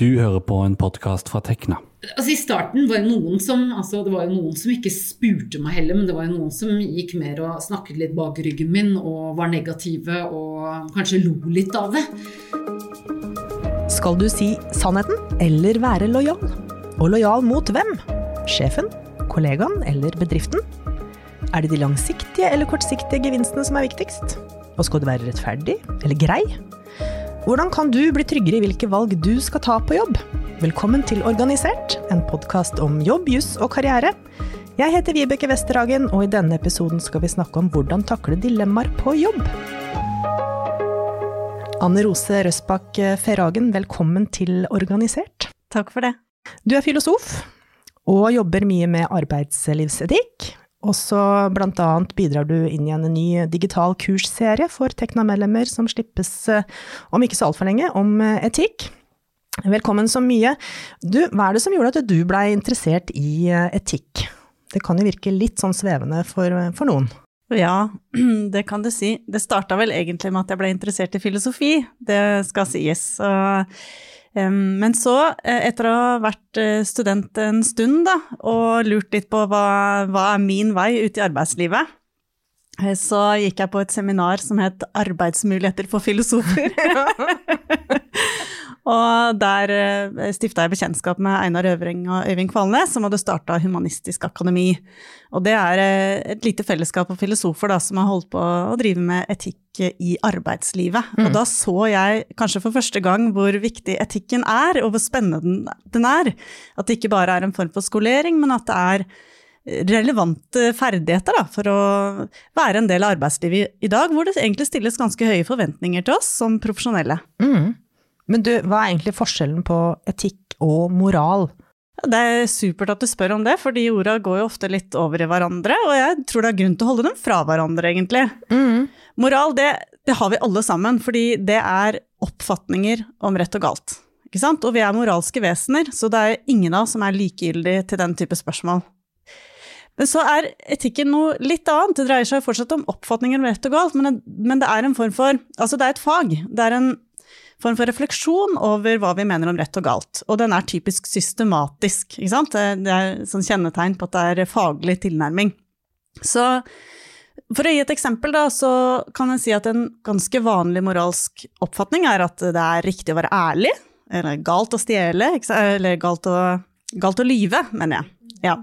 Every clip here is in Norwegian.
Du hører på en podkast fra Tekna. Altså I starten var det noen som altså det var jo noen som ikke spurte meg heller, men det var jo noen som gikk mer og snakket litt bak ryggen min og var negative og kanskje lo litt av det. Skal du si sannheten eller være lojal? Og lojal mot hvem? Sjefen, kollegaen eller bedriften? Er det de langsiktige eller kortsiktige gevinstene som er viktigst? Og skal du være rettferdig eller grei? Hvordan kan du bli tryggere i hvilke valg du skal ta på jobb? Velkommen til Organisert, en podkast om jobb, juss og karriere. Jeg heter Vibeke Westerhagen, og i denne episoden skal vi snakke om hvordan takle dilemmaer på jobb. Anne Rose Røsbakk Ferhagen, velkommen til Organisert. Takk for det. Du er filosof og jobber mye med arbeidslivsetikk. Og så annet bidrar du inn i en ny digital kursserie for Tekna-medlemmer som slippes eh, om ikke så altfor lenge, om eh, etikk. Velkommen så mye. Du, hva er det som gjorde at du blei interessert i eh, etikk? Det kan jo virke litt sånn svevende for, for noen. Ja, det kan du si. Det starta vel egentlig med at jeg ble interessert i filosofi, det skal sies. Så men så, eh, etter å ha vært eh, student en stund da, og lurt litt på hva, hva er min vei ut i arbeidslivet, eh, så gikk jeg på et seminar som het Arbeidsmuligheter for filosofer. Og der uh, stifta jeg bekjentskap med Einar Øvring og Øyvind Kvalnes, som hadde starta Humanistisk Akademi. Og det er uh, et lite fellesskap av filosofer da, som har holdt på å drive med etikk i arbeidslivet. Mm. Og da så jeg kanskje for første gang hvor viktig etikken er, og hvor spennende den er. At det ikke bare er en form for skolering, men at det er relevante ferdigheter da, for å være en del av arbeidslivet i dag, hvor det egentlig stilles ganske høye forventninger til oss som profesjonelle. Mm. Men du, hva er egentlig forskjellen på etikk og moral? Det er supert at du spør om det, for de orda går jo ofte litt over i hverandre, og jeg tror det er grunn til å holde dem fra hverandre, egentlig. Mm. Moral, det, det, har vi alle sammen, fordi det er oppfatninger om rett og galt. Ikke sant? Og vi er moralske vesener, så det er ingen av oss som er likegyldig til den type spørsmål. Men så er etikken noe litt annet. Det dreier seg fortsatt om oppfatninger om rett og galt, men, men det er en form for Altså, det er et fag. Det er en form for refleksjon over hva vi mener om rett og galt. Og den er typisk systematisk, ikke sant. Det er sånn kjennetegn på at det er faglig tilnærming. Så for å gi et eksempel, da, så kan jeg si at en ganske vanlig moralsk oppfatning er at det er riktig å være ærlig, eller galt å stjele, eller galt å, galt å lyve, mener jeg. Ja.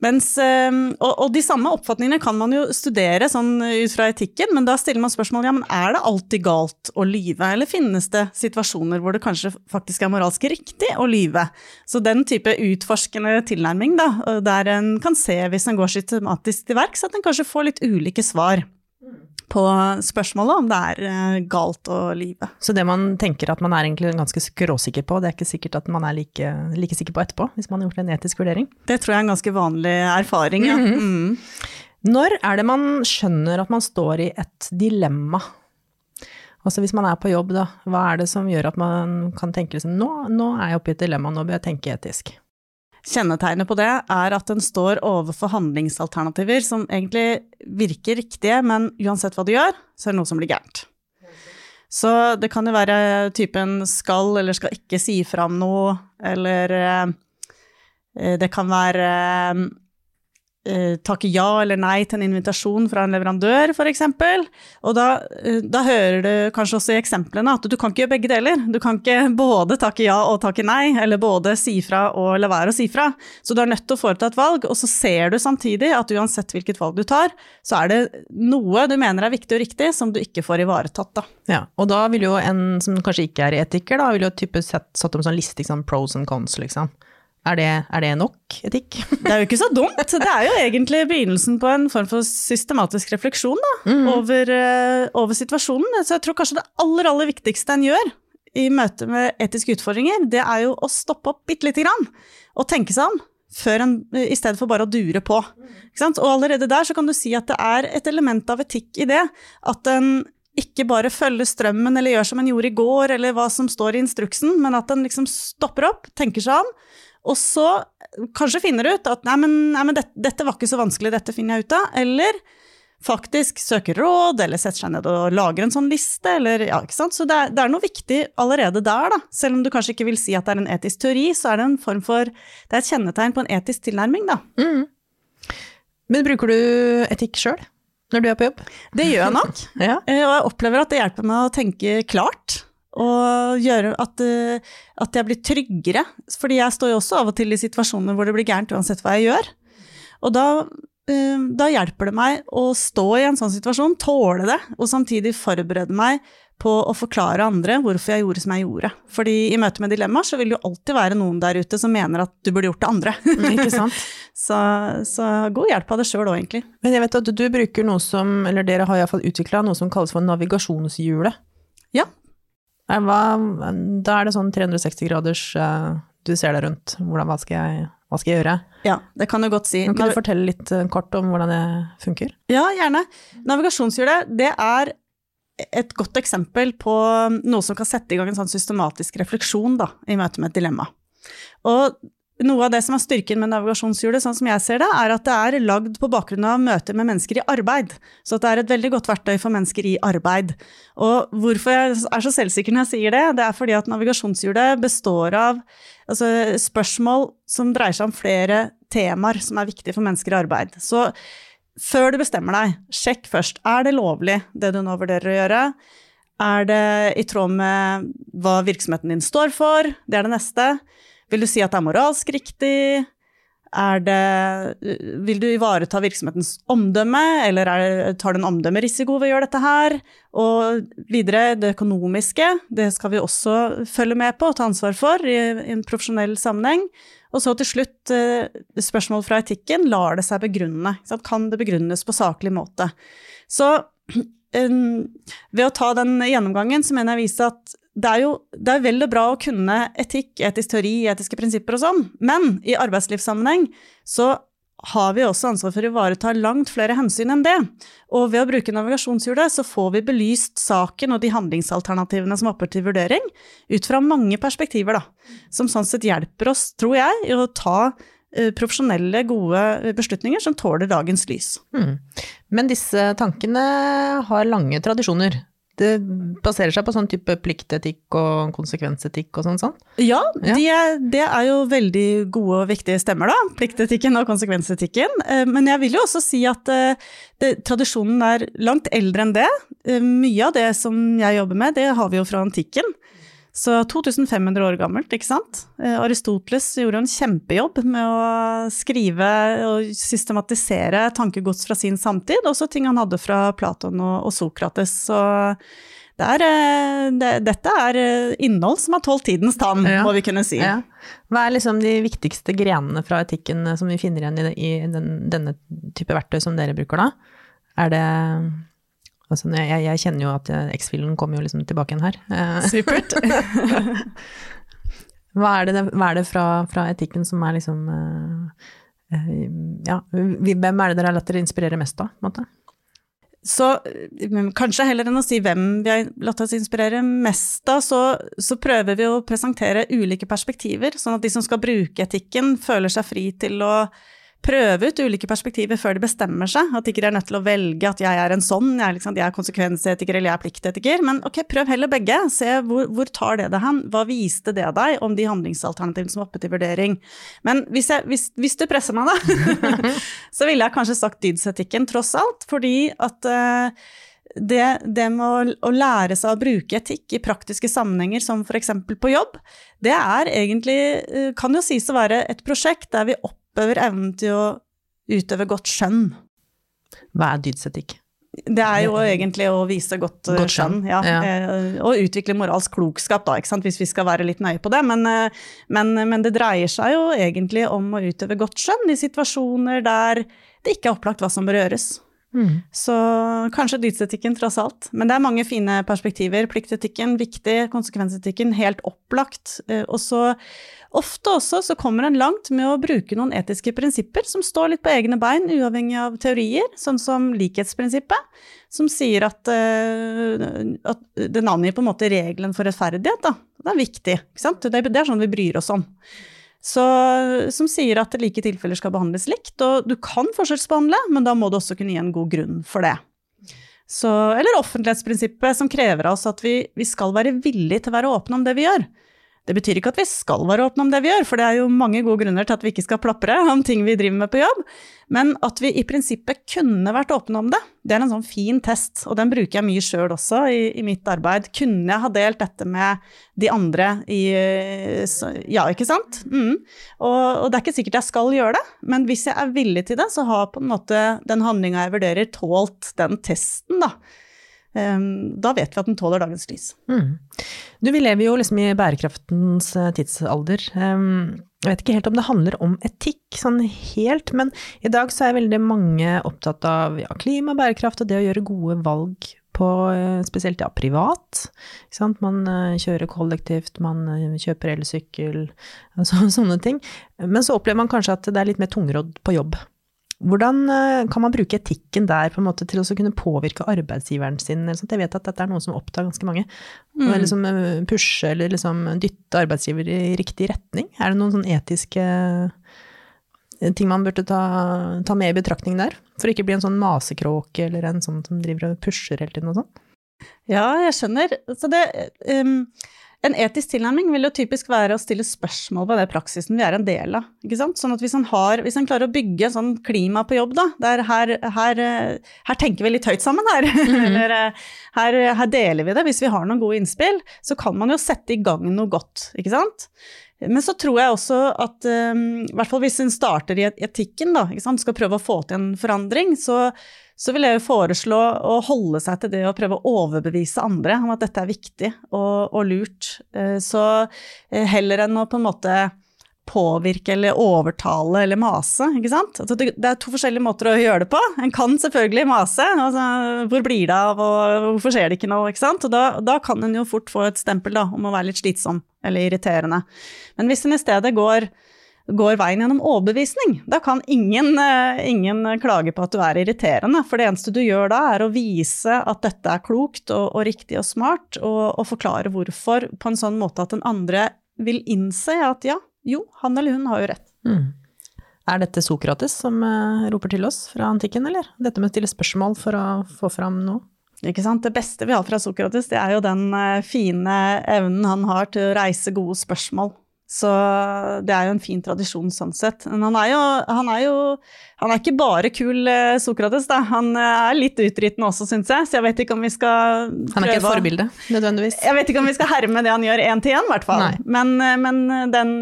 Mens, ehm, og, og, de samme oppfatningene kan man jo studere sånn ut fra etikken, men da stiller man spørsmål ja, men er det alltid galt å lyve, eller finnes det situasjoner hvor det kanskje faktisk er moralsk riktig å lyve? Så den type utforskende tilnærming, da, der en kan se hvis en går systematisk til verks, at en kanskje får litt ulike svar på spørsmålet om det er eh, galt å lyve. Så det man tenker at man er egentlig ganske skråsikker på, det er ikke sikkert at man er like, like sikker på etterpå, hvis man har gjort en etisk vurdering? Det tror jeg er en ganske vanlig erfaring, ja. Mm -hmm. mm. Når er det man skjønner at man står i et dilemma? Altså hvis man er på jobb, da, hva er det som gjør at man kan tenke liksom nå, nå er jeg oppe i et dilemma, nå bør jeg tenke etisk? Kjennetegnet på det er at den står overfor handlingsalternativer som egentlig virker riktige, men uansett hva du gjør, så er det noe som blir gærent. Så det kan jo være typen skal eller skal ikke si fram noe, eller eh, det kan være eh, takke ja eller nei til en invitasjon fra en leverandør, f.eks. Og da, eh, da, hører du kanskje også i eksemplene at du kan ikke gjøre begge deler. Du kan ikke både takke ja og takke nei, eller både si fra og la være å si fra. Så du er nødt til å foreta et valg, og så ser du samtidig at uansett hvilket valg du tar, så er det noe du mener er viktig og riktig som du ikke får ivaretatt, da. Ja, og da vil jo en som kanskje ikke er etiker, da, vil jo type satt, satt om sånn liste, liksom, pros and cons, liksom. Er det, er det, nok etikk? Det er jo ikke så dumt. Det er jo egentlig begynnelsen på en form for systematisk refleksjon da, mm. over, uh, over, situasjonen. Så jeg tror kanskje det aller, aller viktigste en gjør i møte med etiske utfordringer, det er jo å stoppe opp bitte lite grann og tenke seg om. Før en, I stedet for bare å dure på. Og allerede der så kan du si at det er et element av etikk i det. At en ikke bare følger strømmen eller gjør som en gjorde i går, eller hva som står i instruksen, men at en liksom stopper opp, tenker seg om, og så kanskje finner du ut at nei, men, nei, men dette, dette, var ikke så vanskelig, dette finner jeg ut av. Eller faktisk søker råd, eller setter seg ned og lager en sånn liste, eller ja, ikke sant. Så det er, det er noe viktig allerede der, da. Selv om du kanskje ikke vil si at det er en etisk teori, så er det en form for Det er et kjennetegn på en etisk tilnærming, da. Mm. Men bruker du etikk sjøl når du er på jobb? Det gjør jeg nok. Ja. Eh, Og jeg opplever at det hjelper meg å tenke klart. Og gjøre at, eh, at jeg blir tryggere. Fordi jeg står jo også av og til i situasjoner hvor det blir gærent uansett hva jeg gjør. Og da, eh, da hjelper det meg å stå i en sånn situasjon, tåle det, og samtidig forberede meg på å forklare andre hvorfor jeg gjorde som jeg gjorde. Fordi i møte med dilemmaer så vil det jo alltid være noen der ute som mener at du burde gjort det andre. Ikke sant? så, så god hjelp av det sjøl òg, egentlig. Men jeg vet at du bruker noe som, eller dere har iallfall utvikla noe som kalles for navigasjonshjulet. Ja. Hva, da er det sånn 360 graders eh, Du ser deg rundt. Hvordan, hva, skal jeg, hva skal jeg gjøre? Ja, det kan du godt si. Kan du fortelle litt eh, kort om hvordan det funker? Ja, gjerne. Navigasjonshjulet, det er et godt eksempel på noe som kan sette i gang en sånn systematisk refleksjon da, i møte med et dilemma. Og noe av det som er styrken med navigasjonshjulet, sånn som jeg ser det, er at det er lagd på bakgrunn av møter med mennesker i arbeid. Så det er et veldig godt verktøy for mennesker i arbeid. Og hvorfor jeg er så selvsikker når jeg sier det, det er fordi at navigasjonshjulet består av altså, spørsmål som dreier seg om flere temaer som er viktige for mennesker i arbeid. Så før du bestemmer deg, sjekk først. Er det lovlig, det du nå vurderer å gjøre? Er det i tråd med hva virksomheten din står for? Det er det neste. Vil du si at det er moralsk riktig? Er det, vil du ivareta virksomhetens omdømme, eller er, tar du en omdømmerisiko ved å gjøre dette her? Og videre, det økonomiske, det skal vi også følge med på og ta ansvar for i, i en profesjonell sammenheng. Og så til slutt, eh, spørsmål fra etikken, lar det seg begrunne? Kan det begrunnes på saklig måte? Så ved å ta den gjennomgangen, så mener jeg vise at det er jo det er vel og bra å kunne etikk, etisk teori, etiske prinsipper og sånn, men i arbeidslivssammenheng så har vi også ansvar for å ivareta langt flere hensyn enn det. Og ved å bruke navigasjonshjulet så får vi belyst saken og de handlingsalternativene som er til vurdering, ut fra mange perspektiver, da. Som sånn sett hjelper oss, tror jeg, i å ta profesjonelle, gode beslutninger som tåler dagens lys. Mm. Men disse tankene har lange tradisjoner. Det baserer seg på sånn type pliktetikk og konsekvensetikk og sånn sånn? Ja, Ja. de er, det er jo veldig gode og viktige stemmer, da. Pliktetikken og konsekvensetikken. Eh, Men jeg vil jo også si at eh, det, tradisjonen er langt eldre enn det. Eh, Mye av det som jeg jobber med, det har vi jo fra antikken. Så 2500 år gammelt, ikke sant. Eh, Aristoteles gjorde en kjempejobb med å skrive og systematisere tankegods fra sin samtid, også ting han hadde fra Platon og, Sokrates. Så det er, eh, det, dette er eh, innhold som har tålt tidens tann, Ja. må vi kunne si. Ja. Hva er liksom de viktigste grenene fra etikken som vi finner igjen i, i den, denne type verktøy som dere bruker da? Er det altså, jeg, jeg kjenner jo at X-filen kommer jo liksom tilbake igjen her. Eh, Supert. Hva er det, hva er det fra, fra etikken som er liksom eh, Ja, hvem er det dere har latt dere inspirere mest av, på en måte? Så kanskje heller enn å si hvem vi har latt oss inspirere mest av, så, så prøver vi å presentere ulike perspektiver, sånn at de som skal bruke etikken, føler seg fri til å prøve ut ulike perspektiver før de bestemmer seg. At de er nødt til å velge at jeg er en sånn, jeg er, liksom, jeg er konsekvensetiker eller jeg er pliktetiker. Men ok, prøv heller begge. Se hvor, hvor tar det deg hen? Hva viste det deg om de handlingsalternativene som er oppe til vurdering? Men hvis, jeg, hvis, hvis du presser meg, da, så ville jeg kanskje sagt dydsetikken tross alt, fordi at uh, det, det med å, å lære seg å bruke etikk i praktiske sammenhenger, som f.eks. på jobb, det er egentlig, eh, kan jo sies å være et prosjekt der vi oppøver evnen til å utøve godt skjønn. Hva er dydsetikk? Det er jo egentlig å vise godt, eh, Godt skjønn, ja. ja. Eh, Og utvikle moralsk klokskap, da, hvis vi skal være litt nøye på det. Men, eh, men, men det dreier seg jo egentlig om å utøve godt skjønn i situasjoner der det ikke er opplagt hva som bør gjøres. Mm. Så kanskje dydsetikken tross alt. Men det er mange fine perspektiver. Pliktetikken viktig, konsekvensetikken helt opplagt. Eh, Og så ofte også så kommer en langt med å bruke noen etiske prinsipper som står litt på egne bein, uavhengig av teorier, sånn som likhetsprinsippet, som sier at, eh, at den angir på en måte regelen for rettferdighet. Da. Det er viktig, ikke sant? Det det er sånn vi bryr oss om. Så, som sier at like tilfeller skal behandles likt. Og du kan forskjellsbehandle, men da må du også kunne gi en god grunn for det. Så, eller offentlighetsprinsippet, som krever av oss at vi, vi skal være villige til å være åpne om det vi gjør. Det betyr ikke at vi skal være åpne om det vi gjør, for det er jo mange gode grunner til at vi ikke skal plapre om ting vi driver med på jobb, men at vi i prinsippet kunne vært åpne om det, det er en sånn fin test, og den bruker jeg mye sjøl også i, i, mitt arbeid. Kunne jeg ha delt dette med de andre i Ja, ikke sant? Mm. Og, og, det er ikke sikkert jeg skal gjøre det, men hvis jeg er villig til det, så har på en måte den handlinga jeg vurderer, tålt den testen, da. Ehm, da vet vi at den tåler dagens lys. Mm. Du, vi lever jo liksom i bærekraftens eh, tidsalder. Ehm, jeg vet ikke helt om det handler om etikk sånn helt, men i dag så er veldig mange opptatt av ja, klima, bærekraft og det å gjøre gode valg på eh, spesielt ja, privat. Man eh, kjører kollektivt, man kjøper elsykkel, så, sånne ting. Men så opplever man kanskje at det er litt mer tungrodd på jobb. Hvordan eh, kan man bruke etikken der på en måte til å kunne påvirke arbeidsgiveren sin? Jeg vet at dette er noe som opptar ganske mange. Mm. Liksom eh, pushe eller liksom dytte arbeidsgiver i riktig retning. Er det noen sånn etiske eh, ting man burde ta, ta med i betraktning der? For å ikke bli en sånn masekråke eller en sånn som driver og pusher hele tiden og sånn? Ja, jeg skjønner. Så det um en etisk tilnærming vil jo typisk være å stille spørsmål ved det praksisen vi er en del av. Ikke sant? Sånn at hvis en, har, hvis en klarer å bygge sånn klima på jobb, da, der her, her, her tenker vi litt høyt sammen her, mm eller her, her, deler vi det, hvis vi har noen gode innspill, så kan man jo sette i gang noe godt, ikke sant. Men så tror jeg også at um, hvert fall hvis en starter i etikken, da, ikke sant, skal prøve å få til en forandring, så så vil jeg jo foreslå å holde seg til det å prøve å overbevise andre om at dette er viktig og, og lurt. Eh, så eh, heller enn å på en måte påvirke eller overtale eller mase, ikke sant. Altså det, er to forskjellige måter å gjøre det på. En kan selvfølgelig mase. Altså, hvor blir det av, og hvorfor skjer det ikke noe, ikke sant. Og da, da kan en jo fort få et stempel da, om å være litt slitsom eller irriterende. Men hvis en i stedet går går veien gjennom overbevisning. Da kan ingen, eh, ingen, klage på at du er irriterende, for det eneste du gjør da, er å vise at dette er klokt og, og riktig og smart, og, og, forklare hvorfor på en sånn måte at den andre vil innse at ja, jo, han eller hun har jo rett. Mm. Er dette Sokrates som uh, roper til oss fra antikken, eller? Dette med å stille spørsmål for å få fram noe? Det beste vi har fra Sokrates, det er jo den uh, fine evnen han har til å reise gode spørsmål. Så det er jo en fin tradisjon sånn sett. Men han er jo Han er, jo, han er ikke bare kul eh, Sokrates, da. Han eh, er litt utryttende også, syns jeg. Så jeg vet ikke om vi skal prøve Han er ikke et forbilde, nødvendigvis? Jeg vet ikke om vi skal herme det han gjør én til én, i hvert fall. Men, eh, men, den,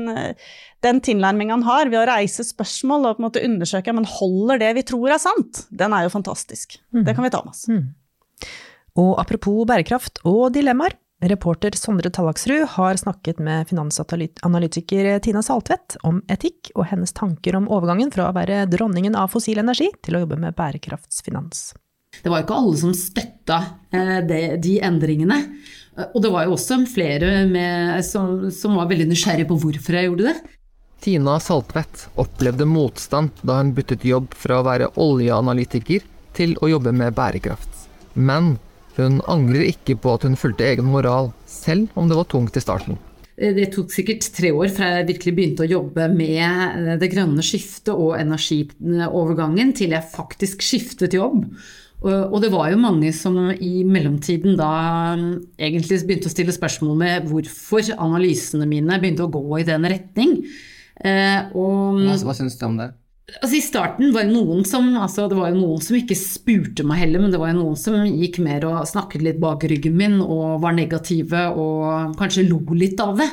den tilnærmingen han har ved å reise spørsmål og på en måte undersøke men holder det vi tror er sant, den er jo fantastisk. Mm. Det kan vi ta med oss. Mm. Og apropos bærekraft og dilemmaer. Reporter Sondre Tallaksrud har snakket med finansanalytiker Tina Saltvedt om etikk og hennes tanker om overgangen fra å være dronningen av fossil energi til å jobbe med bærekraftsfinans. Det var ikke alle som støtta eh, de endringene. Og det var jo også flere med, som, som, var veldig nysgjerrige på hvorfor jeg gjorde det. Tina Saltvedt opplevde motstand da hun byttet jobb fra å være oljeanalytiker til å jobbe med bærekraft. Men hun angrer ikke på at hun fulgte egen moral, selv om det var tungt i starten. Eh, det tok sikkert tre år fra jeg virkelig begynte å jobbe med eh, det grønne skiftet og energiovergangen, til jeg faktisk skiftet jobb. Og det var jo mange som i mellomtiden da mm, egentlig begynte å stille spørsmål med hvorfor analysene mine begynte å gå i den retning. Eh, og, hva, hva syns du om det? Altså I starten var det noen som altså det var jo noen som ikke spurte meg heller, men det var jo noen som gikk mer og snakket litt bak ryggen min og var negative og kanskje lo litt av det.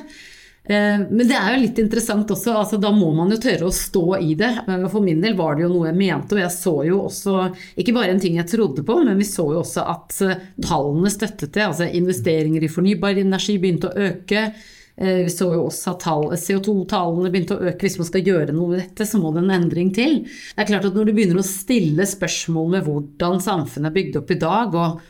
Eh, men det er jo litt interessant også, altså da må man jo tørre å stå i det. For min del var det jo noe jeg mente, og jeg så jo også ikke bare en ting jeg trodde på, men vi så jo også at eh, tallene støttet det. Altså investeringer i fornybar energi begynte å øke. Eh, vi så jo også at CO2-tallene begynte å øke. Hvis man skal gjøre noe med dette, så må det en endring til. Det er klart at Når du begynner å stille spørsmål med hvordan samfunnet er bygd opp i dag, og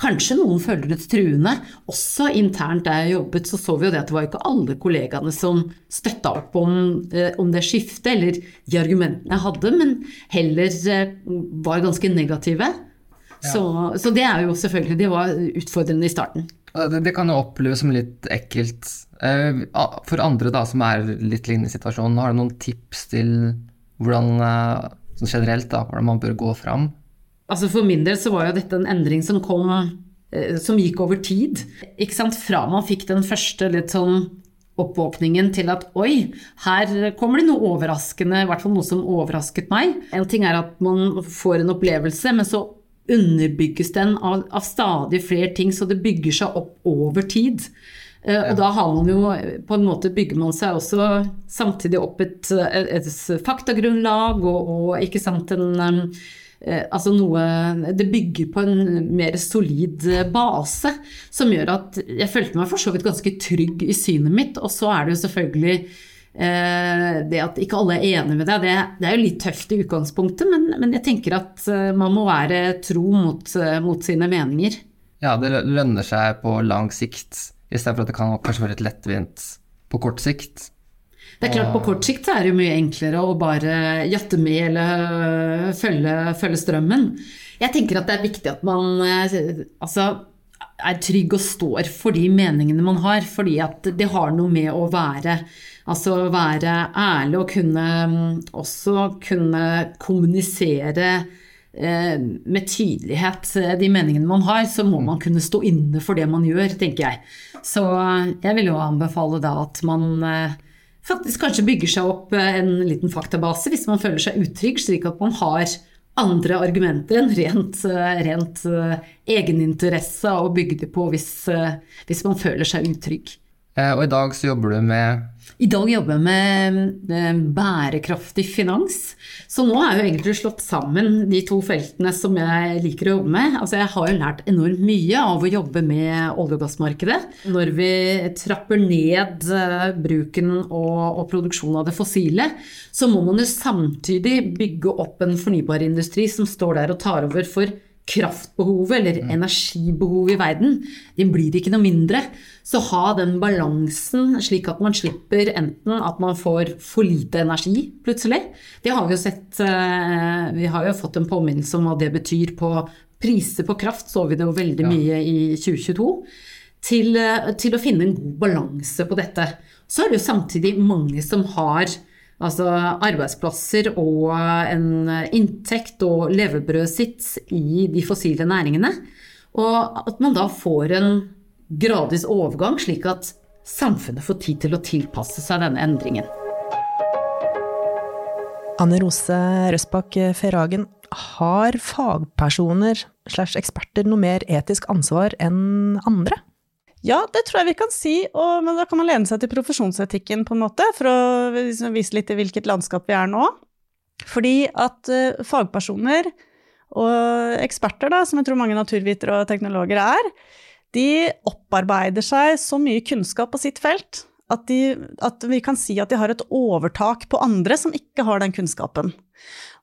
kanskje noen føler det truende, også internt der jeg jobbet, så så vi jo det at det var ikke alle kollegaene som støtta opp om, eh, om det skiftet, eller de argumentene jeg hadde, men heller eh, var ganske negative. Ja. Så, så, det er jo selvfølgelig Det var utfordrende i starten. Det, det, kan jo oppleves som litt ekkelt for andre da, som er litt lignende situasjon, har du noen tips til hvordan, eh, sånn generelt da, hvordan man bør gå fram? Altså For min del så var jo dette en endring som kom eh, som gikk over tid. Ikke sant? Fra man fikk den første litt sånn oppvåkningen til at oi, her kommer det noe overraskende, i hvert fall noe som overrasket meg. En ting er at man får en opplevelse, men så underbygges den av, av stadig flere ting, så det bygger seg opp over tid. Uh, og da har man jo på en måte bygger man seg også samtidig opp et, et, et faktagrunnlag og, og, ikke sant en um, altså noe Det bygger på en mer solid base som gjør at jeg følte meg for så vidt ganske trygg i synet mitt. Og så er det jo selvfølgelig eh, det at ikke alle er enig med deg, det, det, er jo litt tøft i utgangspunktet, men, men jeg tenker at man må være tro mot, mot sine meninger. Ja, det lønner seg på lang sikt Istedenfor at det kan kanskje være litt lettvint på kort sikt. Det er klart På kort sikt er det jo mye enklere å bare jatte med eller følge, følge strømmen. Jeg tenker at det er viktig at man altså, er trygg og står for de meningene man har. Fordi at det har noe med å være, altså være ærlig og kunne også kunne kommunisere med tydelighet eh, de meningene man har, så må man kunne stå inne for det man gjør, tenker jeg. Så eh, jeg vil jo anbefale da at man faktisk kanskje bygger seg opp en liten faktabase hvis man føler seg utrygg, slik at man har andre argumenter enn rent, rent egeninteresse å bygge det på hvis, hvis man føler seg utrygg. Og i dag så jobber du med i dag jobber jeg med bærekraftig finans. Så nå er jo egentlig slått sammen de to feltene som jeg liker å jobbe med. Altså jeg har jo lært enormt mye av å jobbe med olje- og gassmarkedet. Når vi trapper ned eh, bruken og, og produksjonen av det fossile, så må man jo samtidig bygge opp en fornybar industri som står der og tar over for kraftbehovet eller mm. energibehovet i verden, det blir ikke noe mindre. Så ha den balansen slik at man slipper enten at man får for lite energi plutselig. Det har vi jo sett eh, Vi har jo fått en påminnelse om hva det betyr på priser på kraft, så vi det jo veldig mye i 2022. Til, eh, til å finne en god balanse på dette. Så er det jo samtidig mange som har Altså arbeidsplasser og en inntekt og levebrødet sitt i de fossile næringene. Og at man da får en gradvis overgang, slik at samfunnet får tid til å tilpasse seg denne endringen. Anne Rose Røsbakk Ferhagen, har fagpersoner slash eksperter noe mer etisk ansvar enn andre? Ja, det tror jeg vi kan si, og, men da kan man lene seg til profesjonsetikken på en måte, for å liksom vise litt i hvilket landskap vi er nå. Fordi at uh, fagpersoner og eksperter, da, som jeg tror mange naturvitere og teknologer er, de opparbeider seg så mye kunnskap på sitt felt at, de, at, vi kan si at de har et overtak på andre som ikke har den kunnskapen.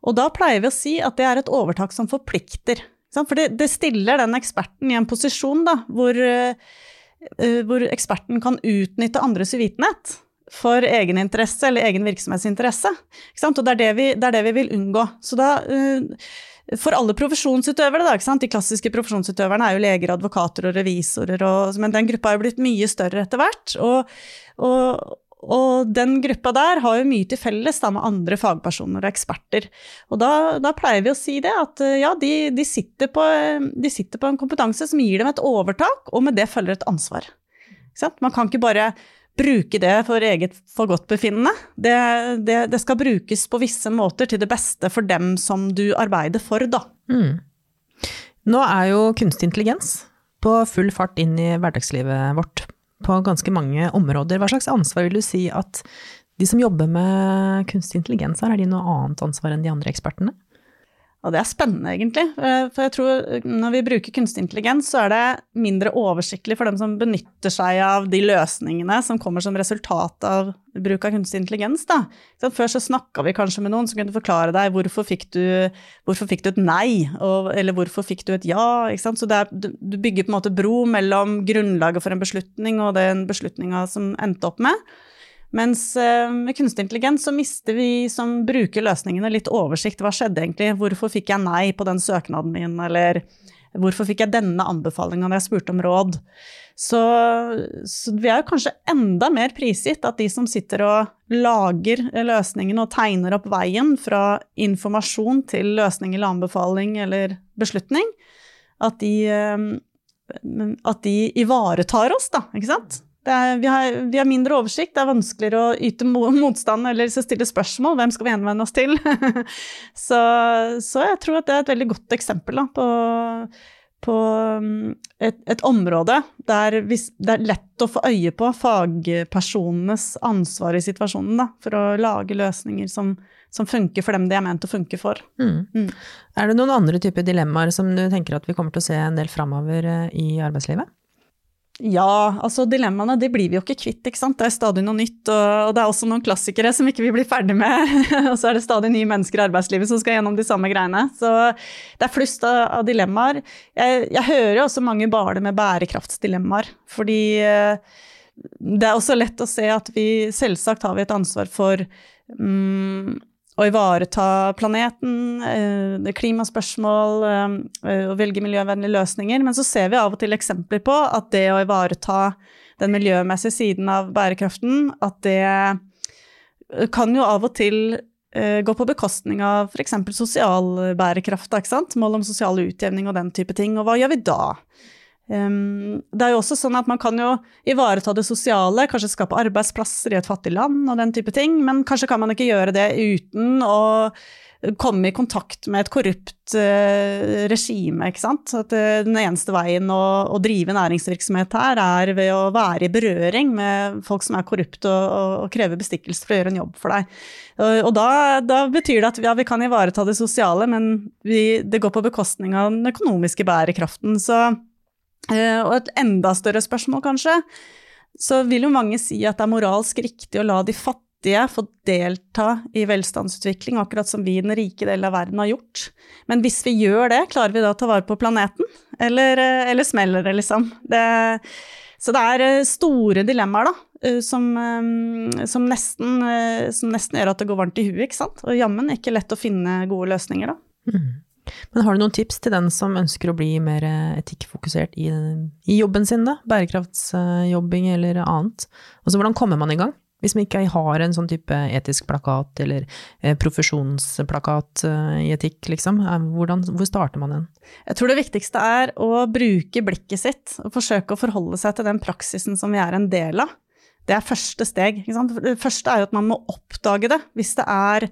Og da pleier vi å si at det er et overtak som forplikter. For det, det stiller den eksperten i en posisjon da, hvor uh, hvor eksperten kan utnytte andres uvitenhet for egeninteresse eller egen virksomhetsinteresse. Og det er det, vi, det er det, vi, vil unngå. Så da, eh, for alle profesjonsutøvere, da, de klassiske profesjonsutøverne er jo leger, advokater og revisorer, og, men den gruppa er jo blitt mye større etter hvert. Og, og, og den gruppa der har jo mye til felles da, med andre fagpersoner og eksperter. Og da, da, pleier vi å si det, at eh, ja, de, de, sitter på, de, sitter på, en kompetanse som gir dem et overtak, og med det følger et ansvar. Man kan ikke bare bruke det for eget forgodtbefinnende. Det, det, det skal brukes på visse måter til det beste for dem som du arbeider for, da. Mm. Nå er jo kunstig intelligens på full fart inn i hverdagslivet vårt på ganske mange områder. Hva slags ansvar vil du si at de som jobber med kunstig intelligens har, er de noe annet ansvar enn de andre ekspertene? Og det er spennende, egentlig. Eh, for jeg tror eh, når vi bruker kunstig intelligens, så er det mindre oversiktlig for dem som benytter seg av de løsningene som kommer som resultat av bruk av kunstig intelligens. Da. Før så snakka vi kanskje med noen som kunne forklare deg hvorfor fikk du, hvorfor fikk du et nei, og, eller hvorfor fikk du et ja. Så er, du bygger på en måte bro mellom grunnlaget for en beslutning og den beslutninga som endte opp med. Mens eh, med kunstig intelligens så mister vi som bruker løsningene litt oversikt. Hva skjedde egentlig? Hvorfor fikk jeg nei på den søknaden min? Eller Hvorfor fikk jeg denne anbefalinga når jeg spurte om råd? Så, så, vi er jo kanskje enda mer prisgitt at de som sitter og lager løsningene og tegner opp veien fra informasjon til løsning eller anbefaling eller beslutning, at de, eh, at de ivaretar oss, da, ikke sant? Er, vi, har, vi, har, mindre oversikt, det er vanskeligere å yte motstand eller stille spørsmål. Hvem skal vi henvende oss til? så, så, jeg tror at det er et veldig godt eksempel da, på, på mm, et, et, område der hvis, det er lett å få øye på fagpersonenes ansvar i situasjonen da, for å lage løsninger som, som funker for dem de er ment å funke for. Mm. Mm. Er det noen andre typer dilemmaer som du tenker at vi kommer til å se en del framover eh, i arbeidslivet? Ja, altså dilemmaene de blir vi jo ikke kvitt, ikke sant. Det er stadig noe nytt, og, det er også noen klassikere som ikke vi blir ferdig med. og så er det stadig nye mennesker i arbeidslivet som skal gjennom de samme greiene. Så det er flust av, av dilemmaer. Jeg, jeg, hører jo også mange bale med bærekraftsdilemmaer, fordi eh, det er også lett å se at vi selvsagt har vi et ansvar for um, å ivareta planeten, eh, klimaspørsmål, eh, å velge miljøvennlige løsninger. Men så ser vi av og til eksempler på at det å ivareta den miljømessige siden av bærekraften, at det kan jo av og til eh, gå på bekostning av f.eks. sosial bærekraft, mål om sosial utjevning og den type ting. Og hva gjør vi da? Det er jo også sånn at Man kan jo ivareta det sosiale, kanskje skape arbeidsplasser i et fattig land og den type ting, men kanskje kan man ikke gjøre det uten å komme i kontakt med et korrupt uh, regime. ikke sant? At uh, Den eneste veien å, å, drive næringsvirksomhet her er ved å være i berøring med folk som er korrupte og, og, og krever bestikkelse for å gjøre en jobb for deg. Og, og da, da, betyr det at ja, vi kan ivareta det sosiale, men vi, det går på bekostning av den økonomiske bærekraften. så og et enda større spørsmål, kanskje, så vil jo mange si at det er moralsk riktig å la de fattige få delta i velstandsutvikling, akkurat som vi i den rike delen av verden har gjort. Men hvis vi gjør det, klarer vi da å ta vare på planeten? Eller, eh, eller smeller det, liksom? Det, så det er eh, store dilemmaer, da. Som, som, nesten, som, nesten, gjør at det går varmt i huet, ikke sant. Og jammen ikke lett å finne gode løsninger, da. Mm. Men har du noen tips til den som ønsker å bli mer etikkfokusert i, i jobben sin, da? Bærekraftsjobbing eller annet? Altså hvordan kommer man i gang? Hvis man ikke har en sånn type etisk plakat eller eh, profesjonsplakat eh, i etikk, liksom. Eh, hvordan, hvor starter man den? Jeg tror det viktigste er å bruke blikket sitt og forsøke å forholde seg til den praksisen som vi er en del av. Det er første steg. Det første er jo at man må oppdage det. Hvis det er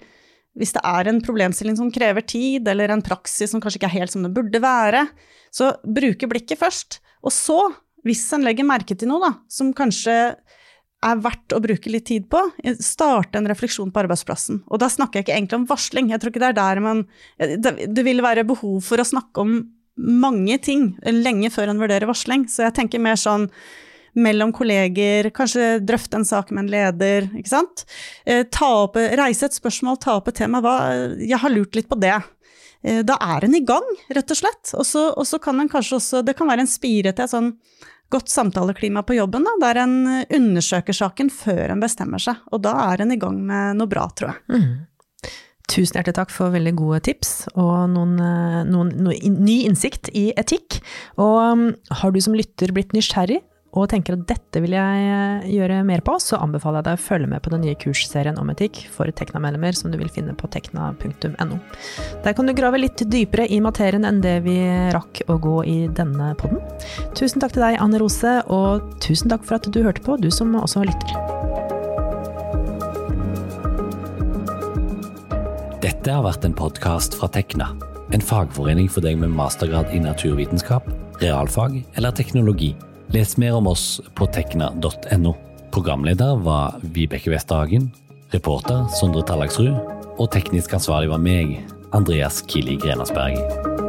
hvis det er en problemstilling som krever tid, eller en praksis som kanskje ikke er helt som det burde være, så bruke blikket først. Og så, hvis en legger merke til noe da, som kanskje er verdt å bruke litt tid på, starte en refleksjon på arbeidsplassen. Og da snakker jeg ikke egentlig om varsling, jeg tror ikke det er der man Det vil være behov for å snakke om mange ting lenge før en vurderer varsling, så jeg tenker mer sånn mellom kolleger, kanskje drøfte en sak med en leder, ikke sant. Eh, opp, reise et spørsmål, ta opp et tema. Hva, jeg har lurt litt på det. Eh, da er en i gang, rett og slett. Og så kan en kanskje også Det kan være en spire til et sånn godt samtaleklima på jobben, da, der en undersøker saken før en bestemmer seg. Og da er en i gang med noe bra, tror jeg. Mm. Tusen hjertelig takk for veldig gode tips og noen, eh, noen, noen, ny innsikt i etikk. Og um, har du som lytter blitt nysgjerrig og tenker at dette vil jeg eh, gjøre mer på, så anbefaler jeg deg å følge med på den nye kursserien om etikk for Tekna-medlemmer som du vil finne på tekna.no. Der kan du grave litt dypere i materien enn det vi rakk å gå i denne podden. Tusen takk til deg, Anne Rose, og tusen takk for at du hørte på, du som også lytter. Dette har vært en podkast fra Tekna, en fagforening for deg med mastergrad i naturvitenskap, realfag eller teknologi. Les mer om oss på tekna.no. Programleder var Vibeke Westhagen, reporter Sondre Tallagsrud, og teknisk ansvarlig var meg, Andreas Kili Grenasberg.